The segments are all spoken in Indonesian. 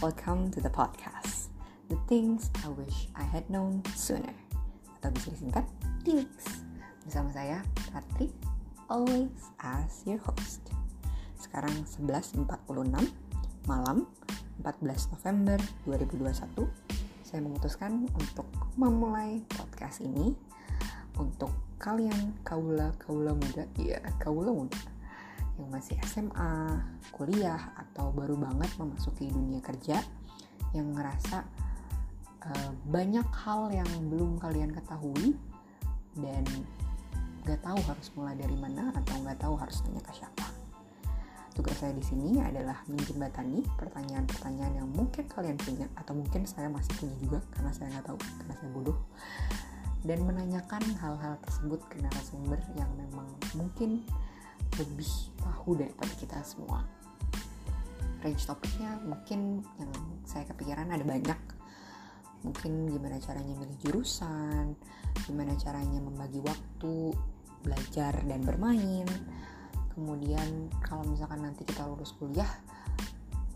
welcome to the podcast. The Things I Wish I Had Known Sooner. Atau bisa disingkat TIWIX Bersama saya, Ratri, always as your host. Sekarang 11.46 malam 14 November 2021 Saya memutuskan untuk memulai podcast ini Untuk kalian kaula-kaula muda. Ya, kaula muda yang masih SMA, kuliah, atau baru banget memasuki dunia kerja yang ngerasa uh, banyak hal yang belum kalian ketahui dan gak tahu harus mulai dari mana atau gak tahu harus tanya ke siapa. Tugas saya di sini adalah menjembatani pertanyaan-pertanyaan yang mungkin kalian punya atau mungkin saya masih punya juga karena saya nggak tahu karena saya bodoh dan menanyakan hal-hal tersebut ke narasumber yang memang mungkin lebih tahu daripada kita semua. Range topiknya mungkin yang saya kepikiran ada banyak. Mungkin gimana caranya milih jurusan gimana caranya membagi waktu belajar dan bermain. Kemudian kalau misalkan nanti kita lulus kuliah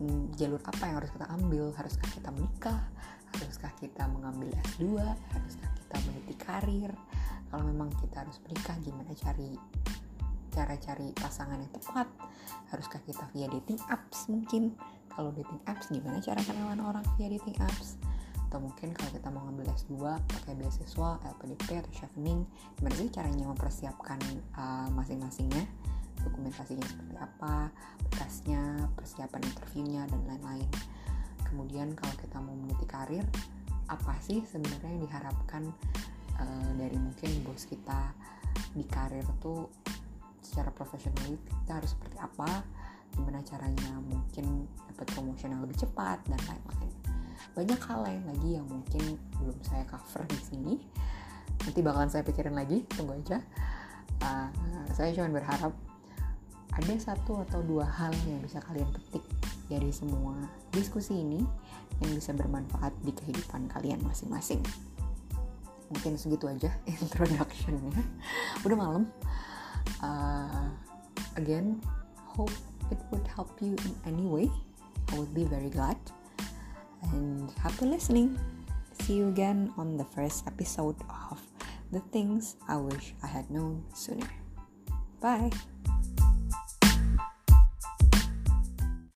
hmm, jalur apa yang harus kita ambil? Haruskah kita menikah? Haruskah kita mengambil S2 haruskah kita meniti karir? Kalau memang kita harus menikah gimana cari cara cari pasangan yang tepat. Haruskah kita via dating apps mungkin? Kalau dating apps gimana cara kenalan orang via dating apps? Atau mungkin kalau kita mau ngambil S2 pakai beasiswa LPDP atau chevening gimana sih caranya mempersiapkan uh, masing-masingnya? Dokumentasinya seperti apa berkasnya persiapan interviewnya dan lain-lain. Kemudian kalau kita mau meniti karir apa sih sebenarnya yang diharapkan uh, dari mungkin bos kita di karir tuh secara profesional kita harus seperti apa gimana caranya mungkin dapat promotion yang lebih cepat dan lain-lain. Banyak hal lain lagi yang mungkin belum saya cover di sini. Nanti bakalan saya pikirin lagi tunggu aja. Uh, saya cuma berharap ada satu atau dua hal yang bisa kalian petik dari semua diskusi ini yang bisa bermanfaat di kehidupan kalian masing-masing. Mungkin segitu aja introductionnya. Udah malam uh, again hope it would help you in any way. I would be very glad. And happy listening. See you again on the first episode of the things i wish i had known sooner. Bye